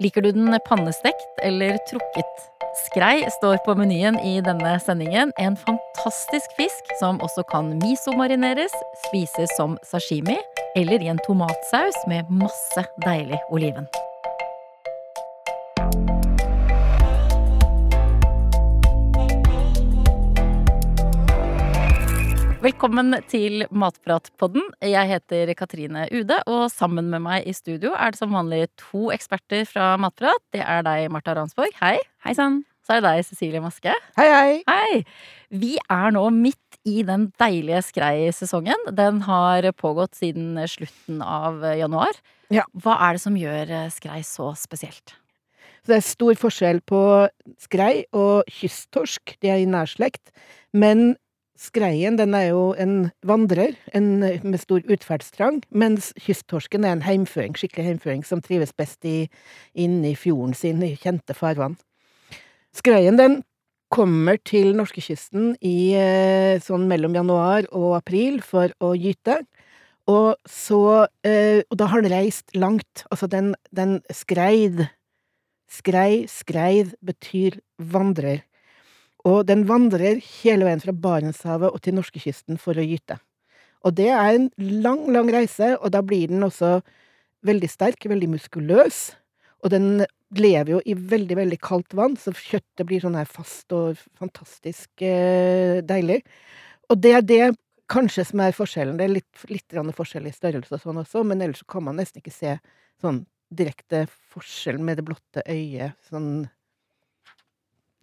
Liker du den pannestekt eller trukket? Skrei står på menyen i denne sendingen. En fantastisk fisk som også kan misomarineres, spises som sashimi eller i en tomatsaus med masse deilig oliven. Velkommen til Matpratpodden. Jeg heter Katrine Ude, og sammen med meg i studio er det som vanlig to eksperter fra Matprat. Det er deg, Marta Ransborg. Hei. Hei sann. Så er det deg, Cecilie Maske. Hei, hei. Hei. Vi er nå midt i den deilige skrei-sesongen. Den har pågått siden slutten av januar. Ja. Hva er det som gjør skrei så spesielt? Så det er stor forskjell på skrei og kysttorsk. De er i nærslekt. Men skreien, den er jo en vandrer en, med stor utferdstrang, mens kysttorsken er en heimføring, skikkelig heimføring, som trives best i, inne i fjorden sin, i kjente farvann. Skreien, den kommer til norskekysten i eh, sånn mellom januar og april for å gyte. Og så eh, Og da har den reist langt. Altså, den, den skreid Skrei, skreid betyr vandrer. Og den vandrer hele veien fra Barentshavet og til norskekysten for å gyte. Og det er en lang, lang reise, og da blir den også veldig sterk, veldig muskuløs. Og den lever jo i veldig, veldig kaldt vann, så kjøttet blir sånn her fast og fantastisk eh, deilig. Og det er det kanskje som er forskjellen. Det er litt, litt forskjell i størrelse og sånn også, men ellers kan man nesten ikke se sånn direkte forskjell med det blotte øyet. Sånn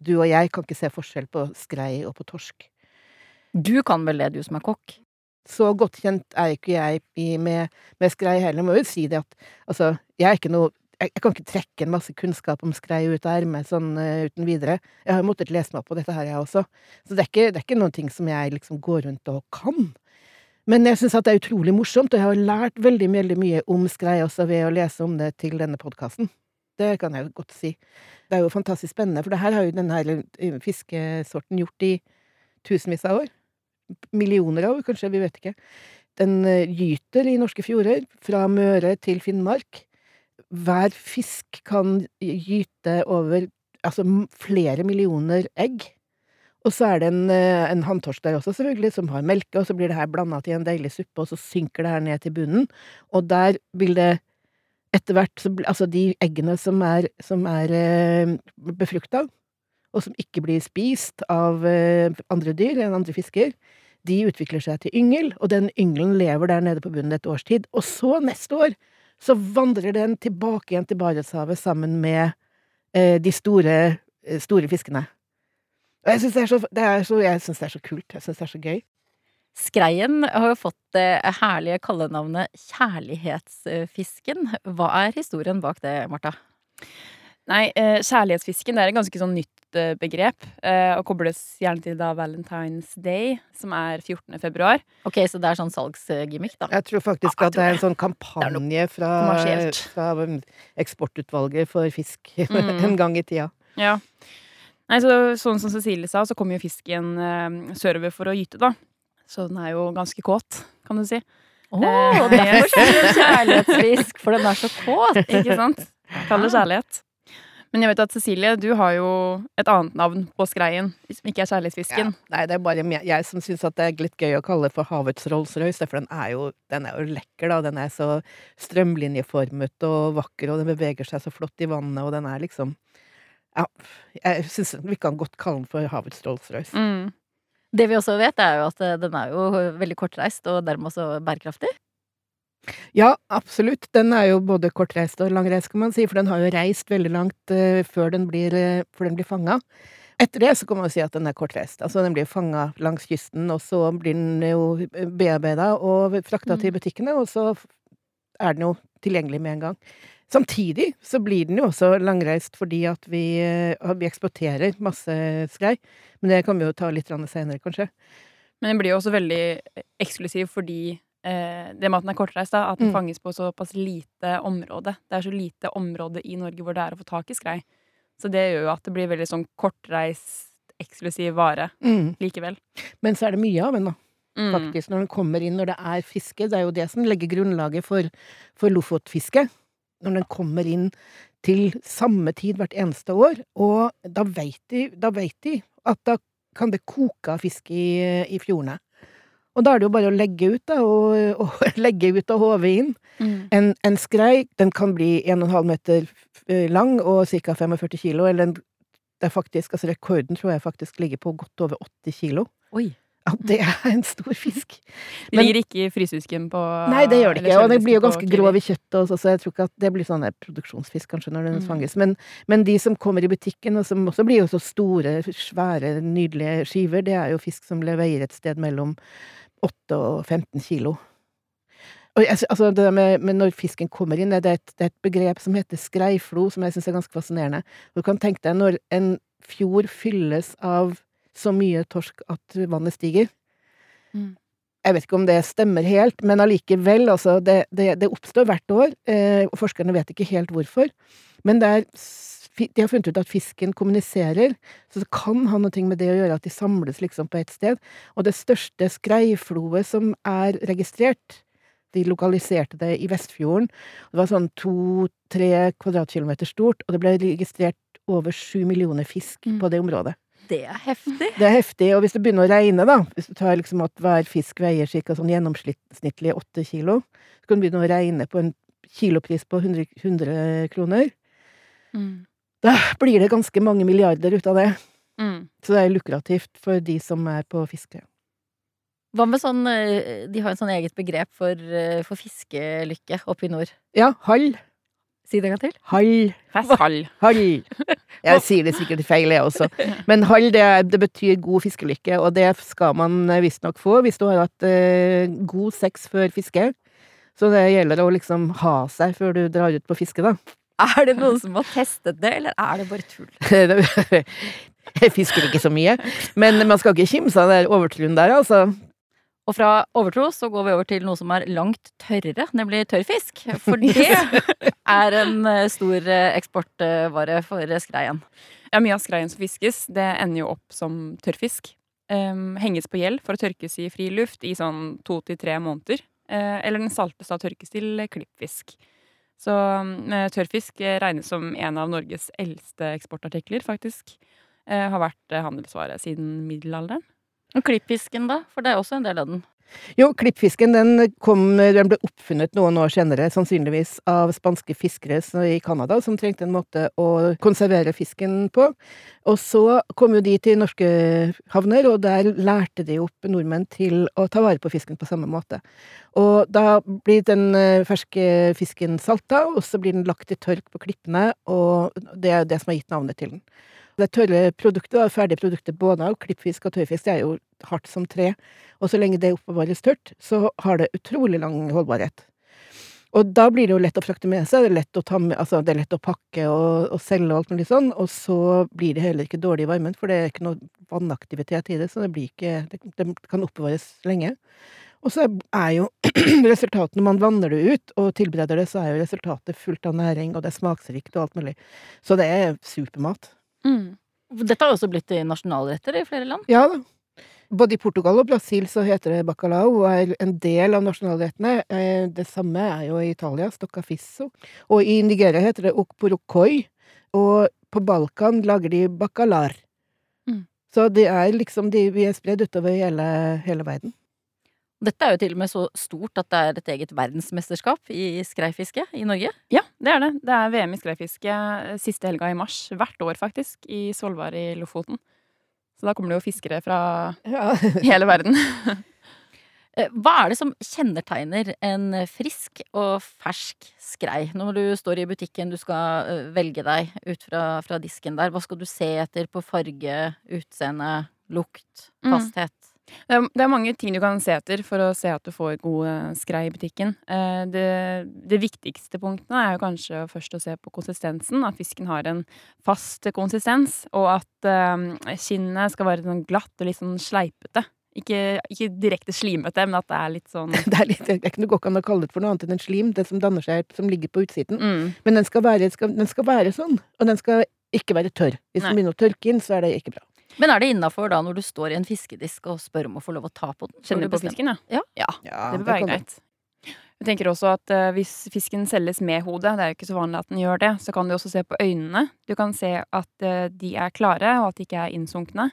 Du og jeg kan ikke se forskjell på skrei og på torsk. Du kan vel det, du som er kokk? Så godt kjent er ikke jeg med, med skrei heller. Jeg må jo si det at altså, jeg er ikke noe jeg, jeg kan ikke trekke en masse kunnskap om skrei ut av ermet sånn uh, uten videre. Jeg har jo måttet lese meg opp på dette her, jeg også. Så det er ikke, det er ikke noen ting som jeg liksom går rundt og kan. Men jeg syns at det er utrolig morsomt, og jeg har lært veldig, veldig mye om skrei også ved å lese om det til denne podkasten. Det kan jeg godt si. Det er jo fantastisk spennende, for det her har jo denne fiskesorten gjort i tusenvis av år. Millioner av år, kanskje, vi vet ikke. Den gyter i norske fjorder, fra Møre til Finnmark hver fisk kan gyte over altså flere millioner egg. Og så er det en, en hanntorsk der også, selvfølgelig, som har melke, og så blir det her blanda til en deilig suppe, og så synker det her ned til bunnen, og der vil det etter hvert Altså, de eggene som er, som er eh, befrukta, og som ikke blir spist av eh, andre dyr enn andre fisker, de utvikler seg til yngel, og den yngelen lever der nede på bunnen et års tid. Og så, neste år, så vandrer den tilbake igjen til Barentshavet sammen med eh, de store, eh, store fiskene. Og jeg syns det, det, det, er så kult. Jeg syns det er så gøy. Skreien har jo fått det herlige kallenavnet kjærlighetsfisken. Hva er historien bak det, Marta? Nei, eh, kjærlighetsfisken det er et ganske sånn nytt begrep, eh, og kobles gjerne til da Valentine's Day, som er 14. februar. Ok, Så det er sånn salgsgimmick, da? Jeg tror faktisk at det er en sånn kampanje fra, fra um, eksportutvalget for fisk mm. en gang i tida. Ja. Nei, så, sånn som Cecilie sa, så kommer jo fisken sørover for å gyte, da. Så den er jo ganske kåt, kan du si. Å, oh, derfor er du kjærlighetsfisk, for den er så kåt! Ikke sant? Kaller kjærlighet. Men jeg vet at Cecilie, du har jo et annet navn på skreien, som ikke er kjærlighetsfisken. Ja, nei, det er bare jeg som syns det er litt gøy å kalle det for havets Rolls-Royce, for den er, jo, den er jo lekker, da. Den er så strømlinjeformet og vakker, og den beveger seg så flott i vannet, og den er liksom Ja, jeg syns vi kan godt kalle den for havets Rolls-Royce. Mm. Det vi også vet, er jo at eh, den er jo veldig kortreist, og dermed også bærekraftig. Ja, absolutt. Den er jo både kortreist og langreist, kan man si, for den har jo reist veldig langt uh, før den blir, uh, før den blir fanga. Etter det så kan man jo si at den er kortreist. Altså, den blir fanga langs kysten, og så blir den jo bearbeida og frakta mm. til butikkene, og så er den jo tilgjengelig med en gang. Samtidig så blir den jo også langreist fordi at vi, uh, vi eksporterer masse skrei. Men det kan vi jo ta litt senere, kanskje. Men den blir jo også veldig eksklusiv fordi eh, det med at den er kortreist, da, at den mm. fanges på såpass lite område. Det er så lite område i Norge hvor det er å få tak i skrei. Så det gjør jo at det blir veldig sånn kortreist, eksklusiv vare mm. likevel. Men så er det mye av den, da. Mm. Faktisk, når den kommer inn, når det er fiske. Det er jo det som legger grunnlaget for, for lofotfiske. Når den kommer inn til samme tid hvert eneste år, og da veit de, vet de at da kan det koke av fisk i, i fjordene. Og da er det jo bare å legge ut, da, og, og legge ut og håve inn. Mm. En, en skrei, den kan bli 1,5 meter eh, lang og ca. 45 kilo, eller en, det er faktisk, altså rekorden tror jeg faktisk ligger på godt over 80 kilo. Oi. Ja, det er en stor fisk. De det ligger ikke i frysehusken på Nei, det gjør det ikke, og den blir jo ganske grov i kjøttet også, så jeg tror ikke at det blir sånn produksjonsfisk kanskje når den Mm. fanges. Men, men de som kommer i butikken, og som også blir jo så store, svære, nydelige skiver, det er jo fisk som veier et sted mellom 8 og 15 kilo. Og altså det med, med når fisken kommer inn, det er, et, det er et begrep som heter skreiflo, som jeg syns er ganske fascinerende. Du kan tenke deg når en fjord fylles av så mye torsk at vannet stiger. Mm. Jeg vet ikke om det stemmer helt, men allikevel, altså, det, det, det oppstår hvert år, eh, og forskerne vet ikke helt hvorfor. Men det er, de har funnet ut at fisken kommuniserer, så det kan ha noe med det å gjøre at de samles liksom på ett sted. Og det største skreifloet som er registrert, de lokaliserte det i Vestfjorden. Det var sånn to-tre kvadratkilometer stort, og det ble registrert over sju millioner fisk Mm. på det området. Det er heftig. Det er heftig, og hvis du begynner å regne, da, hvis du tar liksom at hver fisk veier ca. sånn gjennomsnittlig åtte kilo, så kan du begynne å regne på en kilopris på 100, 100 kroner. Mm. Da blir det ganske mange milliarder ut av det. Mm. Så det er lukrativt for de som er på fiske. Hva med sånn eh, De har en sånn eget begrep for, eh, for fiskelykke oppe i nord. Ja, hall. Si det en gang til. Hall. Festhall. Hall. Jeg sier det sikkert feil, jeg også. Men hall, det, det betyr god fiskelykke, og det skal man visstnok få hvis du har hatt eh, god sex før fiske. Så det gjelder å liksom ha seg før du drar ut på fiske, da. Er det noen som har testet det, eller er det bare tull? Jeg fisker ikke så mye, men man skal ikke kimse av den overtroen der, altså. Og fra overtro så går vi over til noe som er langt tørrere, nemlig tørrfisk. For det er en eh, stor eh, eksportvare for skreien. Ja, mye av skreien som fiskes, det ender jo opp som tørrfisk. Um, henges på gjeld for å tørkes i fri luft i sånn to til tre måneder. Uh, eller den saltes da tørkes til klippfisk. Så eh, tørrfisk eh, regnes som en av Norges eldste eksportartikler, faktisk. Uh, har vært eh, handelsvare siden middelalderen. Og klippfisken, da? For det er også en del av den. Jo, klippfisken den, kom, den ble oppfunnet noen år senere, sannsynligvis av spanske fiskere i Canada, som trengte en måte å konservere fisken på. Og så kom jo de til norske havner, og der lærte de opp nordmenn til å ta vare på fisken på samme måte. Og da blir den eh, ferske fisken salta, og så blir den lagt i tørk på klippene, og det er det som har gitt navnet til den. Det tørre produktet, det ferdige produktet både av klippfisk og tørrfisk, det er jo hardt som tre. Og så lenge det oppbevares tørt, så har det utrolig lang holdbarhet. Og da blir det jo lett å frakte med seg, det er lett å, med, altså det er lett å pakke og, og selge og alt mulig sånn, og så blir det heller ikke dårlig i varmen, for det er ikke noe vannaktivitet i det, så det ikke Det, det kan oppbevares lenge. Og så er jo resultatet når man vanner det ut og tilbereder det, så er jo resultatet fullt av næring, og det er smaksrikt og alt mulig. Så det er supermat. Mm. Dette har også blitt nasjonalretter i flere land. Ja da. Både i Portugal og Brasil så heter det bacalao, og er en del av nasjonalrettene. Eh, Det samme er jo i Italia, stoccafisso. Og i Nigeria heter det okporokoi. Og på Balkan lager de bacalar. Mm. Så det er liksom de, vi er spredd utover hele, hele verden. Dette er jo til og med så stort at det er et eget verdensmesterskap i skreifiske i Norge. Ja, det er det. Det er VM i skreifiske eh, siste helga i mars. Hvert år, faktisk. I Svolvær i Lofoten. Så da kommer det jo fiskere fra Ja. hele verden. Eh, Hva er det som kjennetegner en frisk og fersk skrei? Når du står i butikken, du skal eh, velge deg ut fra, fra disken der. Hva skal du se etter på farge, utseende, lukt, Mm. Det er, det er mange ting du kan se etter for å se at du får god eh, skrei i butikken. Eh, Det, det viktigste punktene er jo kanskje først å se på konsistensen. At fisken har en fast konsistens, og at eh, kinnet skal være sånn glatt og litt sånn sleipete. Ikke, ikke direkte slimete, men at det er litt sånn Det er, litt, det er ikke går an å kalle det for noe annet enn en slim, det som danner seg, som ligger på utsiden. mm. Men den skal være, skal, den skal være sånn, og den skal ikke være tørr. Hvis Nei. den begynner å tørke inn, så er det ikke bra. Men er det innafor da når du står i en fiskedisk og spør om å få lov å ta på den? Kjenner du på fisken, ja. Ja. ja. Det bør være greit. Jeg tenker også at uh, hvis fisken selges med hodet, det er jo ikke så vanlig at den gjør det, så kan du også se på øynene. Du kan se at uh, de er klare, og at de ikke er innsunkne.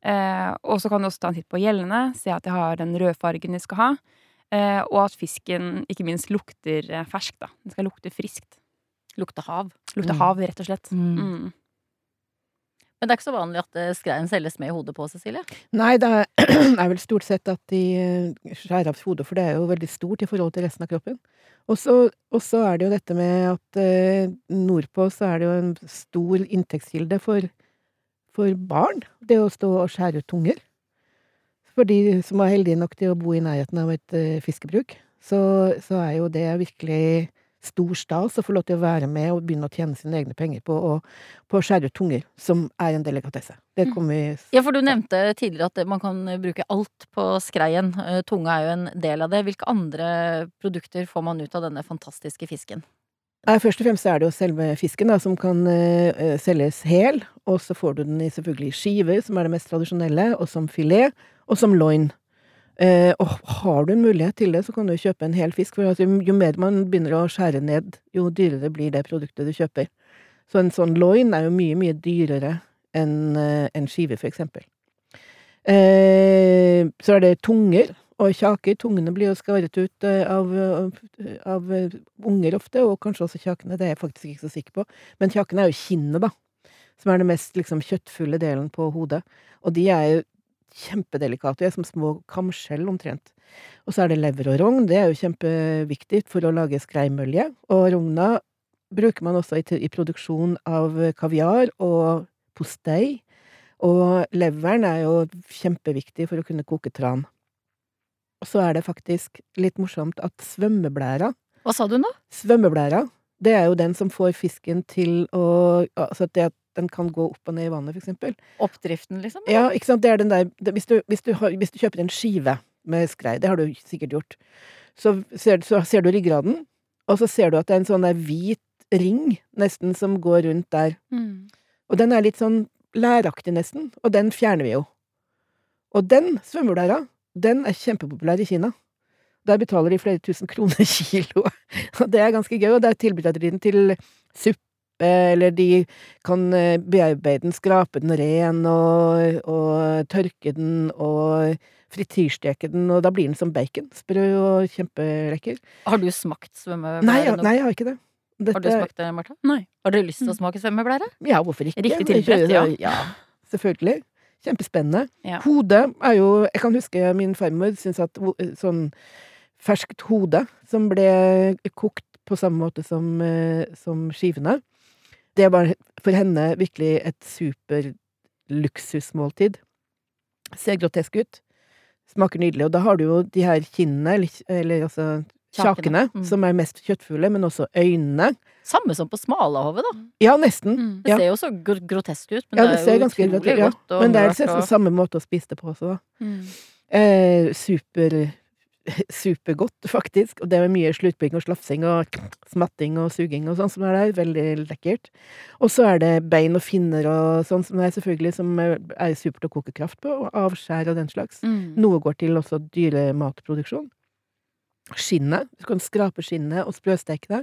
Uh, og så kan du også ta en titt på gjellene, se at de har den rødfargen de skal ha. Eh, og at fisken ikke minst lukter fersk, da. Den skal lukte friskt. Lukte hav. Lukte Mm. hav, rett og slett. Mm. Mm. Men det er ikke så vanlig at eh, skreien selges med hodet på, Cecilie. Nei, det er, vel stort sett at de eh, skjærer av hodet, for det er jo veldig stort i forhold til resten av kroppen. Og så er det jo dette med at eh, nordpå så er det jo en stor inntektskilde for, for barn, det å stå og skjære ut tunger. For de som er heldige nok til å bo i nærheten av et fiskebruk, så, så er jo det virkelig stor stas å få lov til å være med og begynne å tjene sine egne penger på å, på å skjære ut tunger, som er en delikatesse. Det Mm. kommer vi Ja, for du nevnte tidligere at man kan bruke alt på skreien. Eh, Tunga er jo en del av det. Hvilke andre produkter får man ut av denne fantastiske fisken? Nei, Først og fremst er det jo selve fisken da, som kan eh, selges hel, og så får du den i selvfølgelig skiver, som er det mest tradisjonelle, og som filet, og som loin. Eh, og har du en mulighet til det, så kan du kjøpe en hel fisk, for altså, jo mer man begynner å skjære ned, jo dyrere blir det produktet du kjøper. Så en sånn loin er jo mye, mye dyrere enn eh, en skive, for eksempel. Eh, så er det tunger og kjaker. Tungene blir jo skaret ut eh, av, av, av eh, unger ofte, og kanskje også kjakene. Det er jeg faktisk ikke så sikker på. Men kjakene er jo kinnet, da. Som er den mest liksom, kjøttfulle delen på hodet. Og de er jo kjempedelikate. De som små kamskjell omtrent. Og så er det lever og rogn. Det er jo kjempeviktig for å lage skreimølje. Og rogna bruker man også i, i produksjon av kaviar og postei. Og leveren er jo kjempeviktig for å kunne koke tran. Og så er det faktisk litt morsomt at svømmeblæra Hva sa du nå? Svømmeblæra, det er jo den som får fisken til å Altså at det at den kan gå opp og ned i vannet, eksempel. Oppdriften, liksom? Ja, ikke sant, det er den der hvis, du, hvis, du har, hvis du kjøper en skive med skrei, det har du sikkert gjort, så ser, så ser du ryggraden, og så ser du at det er en sånn der hvit ring, nesten, som går rundt der. Mm. Og den er litt sånn læraktig, nesten, og den fjerner vi jo. Og den svømmeblæra, den er kjempepopulær i Kina. Der betaler de flere tusen kroner kiloet. Og det er ganske gøy, og der tilbyr de den til suppe, eller de kan eh, bearbeide den, skrape den ren, og, og tørke den, og frityrsteke den, og da blir den som bacon. Sprø og kjempelekker. Har du smakt svømmeblære? Nei, ja, nei, jeg har ikke det. Har du smakt det, Martha? Nei. Har du lyst til å smake svømmeblære? Ja, hvorfor ikke? Riktig tilberedt, ja. Ja, selvfølgelig. Kjempespennende. Ja. Hodet er jo Jeg kan huske min farmor syntes at sånn ferskt hode, som ble kokt på samme måte som, eh, som skivene, det var for henne virkelig et super luksusmåltid. Ser grotesk ut. Smaker nydelig. Og da har du jo de her kinnene, eller, eller altså Kjakene. Mm. som er mest kjøttfulle, men også øynene. Samme som på smalahove, da. Ja, nesten. Mm. Det Ja. ser jo så gro grotesk ut, men Ja, det, det er jo utrolig ja. godt og Men det er liksom og samme måte å spise det på også, da. Mm. Eh, super Supergodt, faktisk. Og det med mye slutbygging og slafsing og smatting og suging og sånn som er der. Veldig lekkert. Og så er det bein og finner og sånn som er selvfølgelig som er er supert å koke kraft på, og avskjær og den slags. Mm. Noe går til også dyrematproduksjon. Skinnet. Du kan skrape skinnet og sprøsteke det.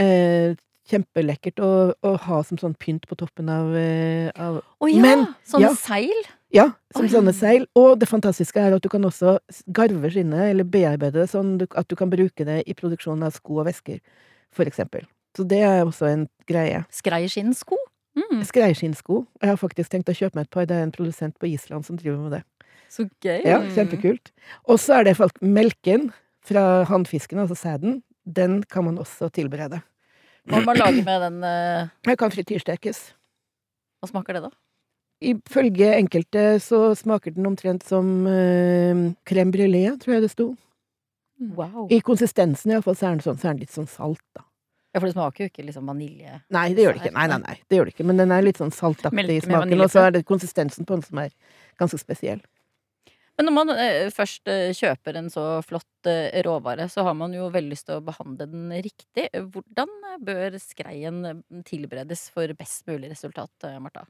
Eh, kjempelekkert å, å ha som sånn pynt på toppen av, eh, av Å ja! Men- sånne ja. seil. Ja, som Oi. sånne seil. Og det fantastiske er at du kan også garve skinnet, eller bearbeide det sånn at du kan bruke det i produksjonen av sko og vesker, for eksempel. Så det er også en greie. Skreiskinnsko. Mm. Skreiskinnsko. Jeg har faktisk tenkt å kjøpe meg et par. Det er en produsent på Island som driver med det. Så gøy. Ja, kjempekult. Og så er det folk melken fra hannfisken, altså sæden. Den kan man også tilberede. Hva må man lage med den eh, Den kan frityrstekes. Hva smaker det, da? Ifølge enkelte så smaker den omtrent som uh, crème brulé, tror jeg det sto. Wow. I konsistensen iallfall så er den sånn, så er den litt sånn salt, da. Ja, for det smaker jo ikke liksom vanilje. Nei, det gjør det ikke. Nei, nei, nei, det gjør det ikke. Men den er litt sånn saltaktig i smaken, og så er det konsistensen på den som er ganske spesiell. Men når man eh, først eh, kjøper en så flott eh, råvare, så har man jo veldig lyst til å behandle den riktig. Hvordan eh, bør skreien eh, tilberedes for best mulig resultat, Marta?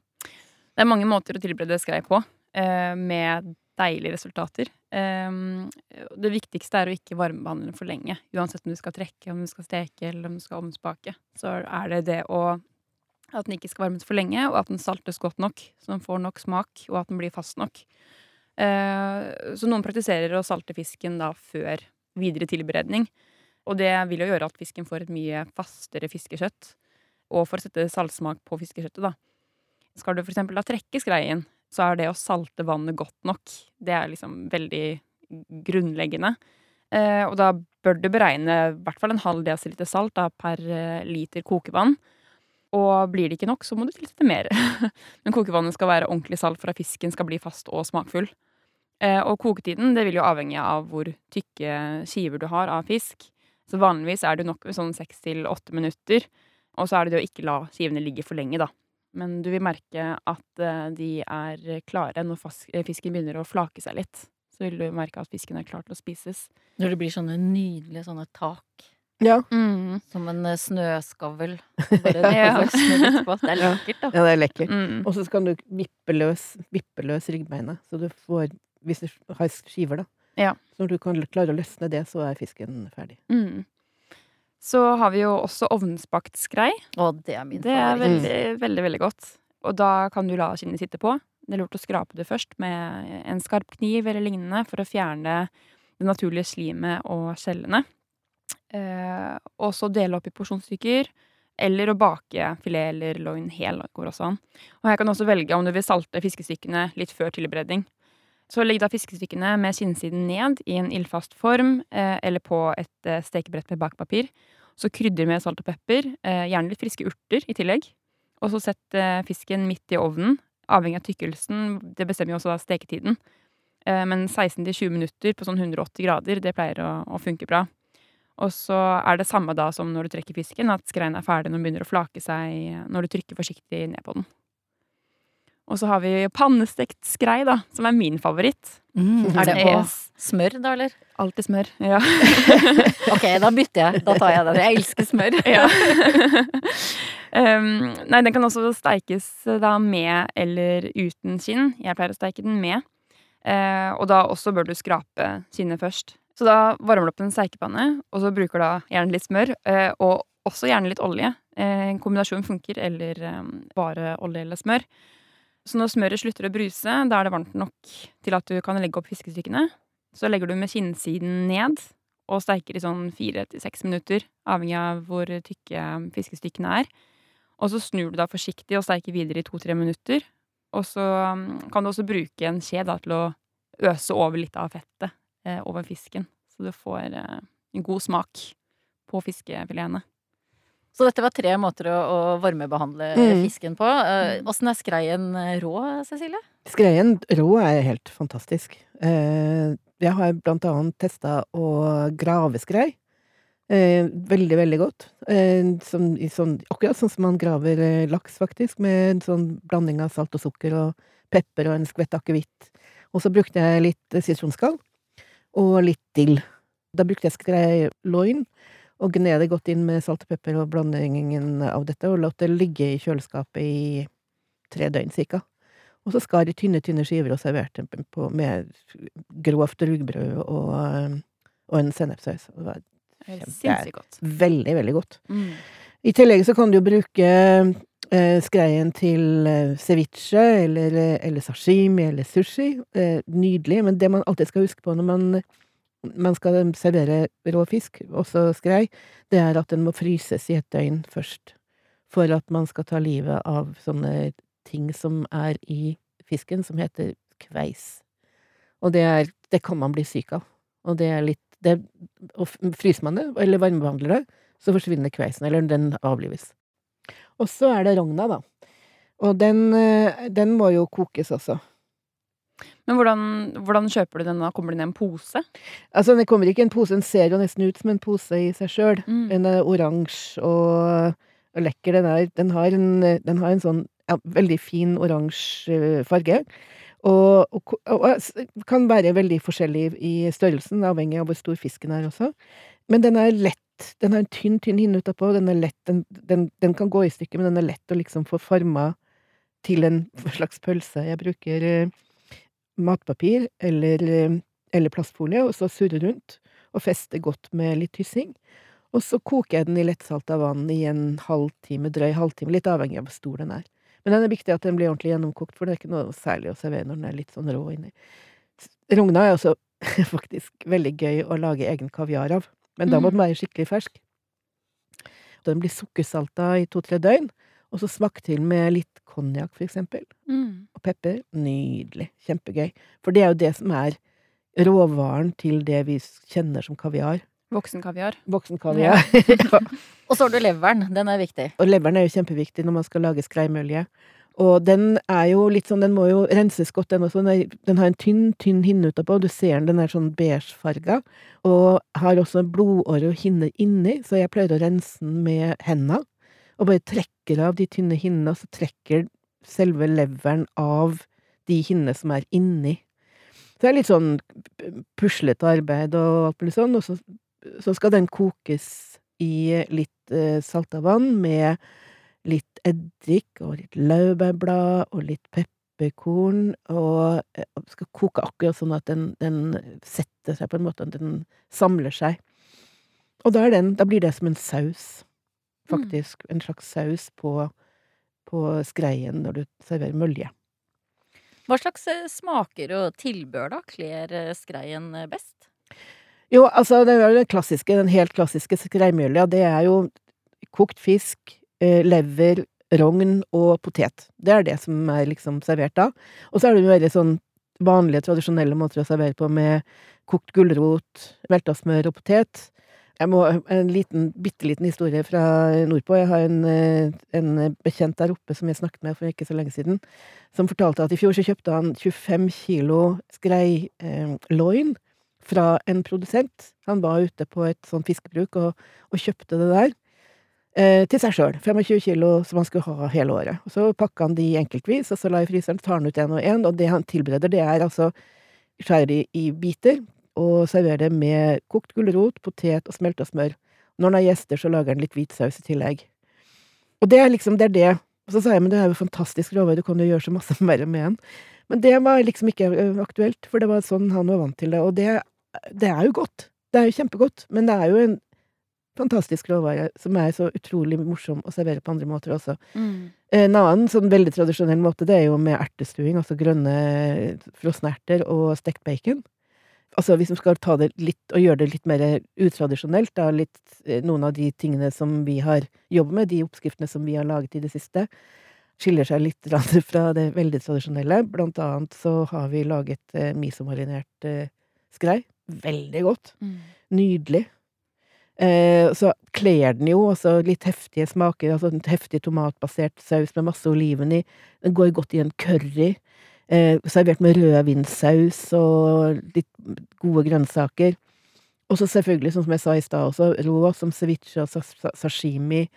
Det er mange måter å tilberede skrei på, eh, med deilige resultater. Ehm, det viktigste er å ikke varmebehandle den for lenge. Uansett om du skal trekke, om du skal steke eller om du skal omspake. Så er det det å at den ikke skal varmes for lenge, og at den saltes godt nok, så den får nok smak, og at den blir fast nok. Eh, så noen praktiserer å salte fisken da før videre tilberedning. Og det vil jo gjøre at fisken får et mye fastere fiskekjøtt. Og for å sette saltsmak på fiskekjøttet, da. Skal du for eksempel trekke skreien, så er det å salte vannet godt nok. Det er liksom veldig grunnleggende. Eh, og da bør du beregne i hvert fall en halv desiliter salt da, per eh, liter kokevann. Og blir det ikke nok, så må du tilsette mer. Men kokevannet skal være ordentlig salt for at fisken skal bli fast og smakfull. Eh, og koketiden det vil jo avhenge av hvor tykke skiver du har av fisk. Så vanligvis er det nok med sånn seks til åtte minutter. Og så er det det å ikke la skivene ligge for lenge, da. Men du vil merke at eh, de er klare når fisken begynner å flake seg litt. Så vil du merke at fisken er klar til å spises. Når det blir sånne nydelige sånne tak. Ja. Mm. Som en eh, snøskavl. Bare Ja. på. Det er lekkert, da. ja, det er lekkert. Mm. Og så kan du vippe løs, vippe løs ryggbeinet, så du får Hvis du har skiver, da. Ja. Så når du kan klare å løsne det, så er fisken ferdig. Mm. Så har vi jo også ovnsbakt skrei. Å, det er min Det er favoritt. veldig, veldig, veldig godt. Og da kan du la skinnet sitte på. Det er lurt å skrape det først med en skarp kniv eller lignende for å fjerne det naturlige slimet og skjellene. Eh, og så dele opp i porsjonsstykker. Eller å bake filet eller loin hel går også an. Og her kan du også velge om du vil salte fiskestykkene litt før tilberedning. Så legg da fiskestykkene med skinnsiden ned i en ildfast form, eh, eller på et eh, stekebrett med bakepapir. Så krydder med salt og pepper, eh, gjerne litt friske urter i tillegg. Og så sett fisken midt i ovnen, avhengig av tykkelsen. Det bestemmer jo også da steketiden. Men 16-20 minutter på sånn 180 grader, det pleier å, funke bra. Og så er det samme da som når du trekker fisken, at skreien er ferdig når den begynner å flake seg når du trykker forsiktig ned på den. Og så har vi pannestekt skrei, da, som er min favoritt. Mm, er det på smør, da, eller? Alltid smør. Ja. Ok, da bytter jeg. Da tar jeg den. Jeg elsker smør. ja. um, nei, den kan også steikes da med eller uten skinn. Jeg pleier å steike den med. Uh, og da også bør du skrape skinnet først. Så da varmer du opp en steikepanne, og så bruker du da gjerne litt smør. uh, og også gjerne litt olje. Eh, en kombinasjon funker, eller um, bare olje eller smør. Så når smøret slutter å bruse, da er det varmt nok til at du kan legge opp fiskestykkene. Så legger du med kinnsiden ned og steiker i sånn fire til seks minutter, avhengig av hvor tykke fiskestykkene er. Og så snur du da forsiktig og steiker videre i to-tre minutter. Og så mm, kan du også bruke en skje da, til å øse over litt av fettet eh, over fisken. Så du får eh, en god smak på fiskefiletene. Så dette var tre måter å, å varmebehandle Mm. fisken på. Eh, Åssen er skreien eh, rå, Cecilie? Skreien rå er helt fantastisk. Eh, jeg har blant annet testa å grave skrei. Eh, veldig, veldig godt. Eh, som, i sånn, akkurat sånn som man graver laks, faktisk, med en sånn blanding av salt og sukker og pepper og en skvett akevitt. Og så brukte jeg litt sitronskall og litt dill. Da brukte jeg skrei loin og gned det godt inn med salt og pepper og blandingen av dette, og lot det ligge i kjøleskapet i tre døgn cirka. Og så skar i tynne, tynne skiver og serverte på, med grovt rugbrød og, eh, og en sennepssaus. Det var Sinnssykt godt. veldig, veldig godt. Mm. I tillegg så kan du jo bruke eh, skreien til eh, ceviche eller, eh, eller sashimi eller sushi. Eh, nydelig. Men det man alltid skal huske på når man, man skal servere rå fisk, også skrei, det er at den må fryses i et døgn først. For at man skal ta livet av sånne ting som er i fisken, som heter kveis. Og det, er, det kan man bli syk av. Og det er litt det, og Fryser man det, eller varmebehandler det, så forsvinner kveisen, eller den avlives. Og så er det rogna, da. Og den, eh, den må jo kokes også. Men hvordan, hvordan kjøper du den da? Kommer den i en pose? Altså, den kommer ikke i en pose, den ser jo nesten ut som en pose i seg sjøl. Mm. Den er oransje og, og lekker. Den, er, den, har en, den har en sånn ja, veldig fin oransje farge. Og, og, og, og kan være veldig forskjellig i størrelsen, avhengig av hvor stor fisken er også. Men den er lett. Den har en tynn, tynn hinne utapå. Den er lett, den, den, den kan gå i stykker, men den er lett å liksom få forma til en slags pølse. Jeg bruker eh, matpapir eller, eh, eller plastfolie, og så surre rundt. Og feste godt med litt hyssing. Og så koker jeg den i lettsalta vann i en halvtime, drøy halvtime, litt avhengig av hvor stor den er. Men den er viktig at den blir ordentlig gjennomkokt, for det er ikke noe særlig å servere når den er litt sånn rå inni. Rogna er også faktisk veldig gøy å lage egen kaviar av, men da må den være skikkelig fersk. Den blir sukkersalta i to-tre døgn, og så smak til med litt konjakk, for eksempel, Mm. og pepper. Nydelig. Kjempegøy. For det er jo det som er råvaren til det vi kjenner som kaviar. Voksen kaviar. Voksen kaviar, ja. Og så har du leveren. Den er viktig. Og leveren er jo kjempeviktig når man skal lage skreimølje. Og den er jo litt sånn, den må jo renses godt, den også. Den, er, den har en tynn, tynn hinne utapå. Du ser den, den er sånn beigefarga. Og har også blodåre og hinner inni, så jeg pleier å rense den med henda. Og bare trekker av de tynne hinnene, og så trekker selve leveren av de hinnene som er inni. Så det er litt sånn puslete arbeid og alt mulig sånn, og så, så skal den kokes i litt eh, salta vann med litt eddik og litt laurbærblad og litt pepperkorn, og eh, skal koke akkurat sånn at den, den setter seg på en måte, at den samler seg. Og da, den, da blir det som en saus, faktisk. En slags saus på, på skreien når du serverer mølje. Hva slags eh, smaker og tilbør da kler eh, skreien eh, best? Jo, altså, det er jo den klassiske, den helt klassiske skreimjølja. Det er jo kokt fisk, lever, rogn og potet. Det er det som er liksom servert da. Og så er det jo veldig sånn vanlige, tradisjonelle måter å servere på med kokt gulrot, velta smør og potet. Jeg må, en liten, bitte liten historie fra nordpå. Jeg har en, eh, en bekjent der oppe som jeg snakket med for ikke så lenge siden, som fortalte at i fjor så kjøpte han 25 kilo skreiloin fra en produsent. Han var ute på et sånn fiskebruk og, og kjøpte det der. Eh, til seg sjøl. 25 kilo som han skulle ha hele året. Og så pakka han de enkeltvis, og så la i fryseren, tar han ut én og én, og det han tilbereder, det er altså skjærer de i biter og serverer det med kokt gulrot, potet og smelta smør. Når han har gjester, så lager han litt hvit saus i tillegg. Og det er liksom, det er det. Og så sa jeg, men det er jo fantastisk råvare, du kan jo gjøre så masse mer med den. Men det var liksom ikke aktuelt, for det var sånn han var vant til det. Og det, det er jo godt. Det er jo kjempegodt, men det er jo en fantastisk råvare som er så utrolig morsom å servere på andre måter også. Mm. En annen sånn veldig tradisjonell måte, det er jo med ertestuing, altså grønne frosne erter og stekt bacon. Altså hvis vi skal ta det litt, og gjøre det litt mer utradisjonelt, da, litt eh, noen av de tingene som vi har jobbet med, de oppskriftene som vi har laget i det siste, skiller seg litt fra det veldig tradisjonelle. Blant annet så har vi laget eh, misomarinert eh, skrei. Veldig godt. Mm. Nydelig. Eh, så kler den jo også litt heftige smaker, altså en heftig tomatbasert saus med masse oliven i. Den går godt i en curry. Eh, servert med rødvinssaus og litt gode grønnsaker. Og så selvfølgelig, sånn som jeg sa i stad også, rå som ceviche og sa- sa- sashimi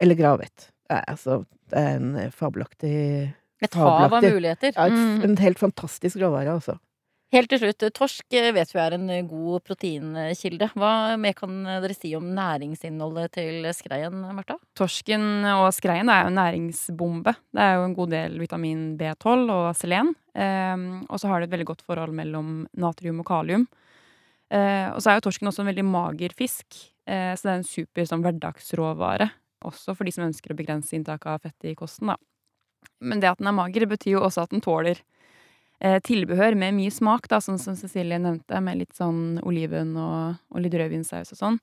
eller gravet. Det er, altså, det er en fabelaktig Et hav av muligheter. ja, Mm. En helt fantastisk råvare, altså. Helt til slutt, torsk eh, vet vi er en eh, god proteinkilde. Hva mer kan eh, dere si om næringsinnholdet til skreien, Marta? Torsken og skreien er jo en næringsbombe. Det er jo en god del vitamin B12 og selen. Eh, og så har det et veldig godt forhold mellom natrium og kalium. Eh, og så er jo torsken også en veldig mager fisk, eh, så det er en super sånn, hverdagsråvare. Også for de som ønsker å begrense inntaket av fett i kosten, da. Men det at den er mager, betyr jo også at den tåler eh, tilbehør med mye smak, da, sånn som Cecilie nevnte, med litt sånn oliven og, og litt rødvinsaus og sånn.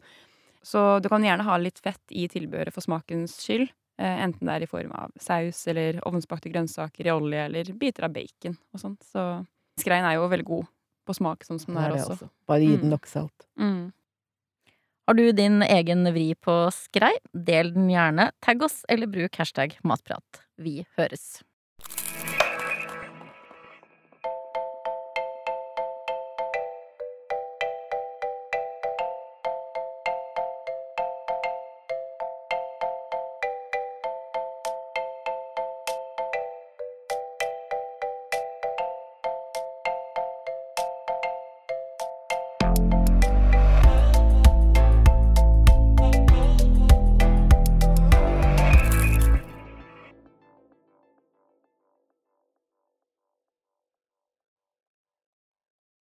Så du kan gjerne ha litt fett i tilbehøret for smakens skyld. Eh, enten det er i form av saus eller ovnsbakte grønnsaker i olje eller biter av bacon og sånt. Så skreien er jo veldig god på smak, sånn som den er er det også. også. Bare gi Mm. den nok salt. Mm. Har du din egen vri på skrei? Del den gjerne. Tagg oss, eller bruk hashtag matprat. Vi høres.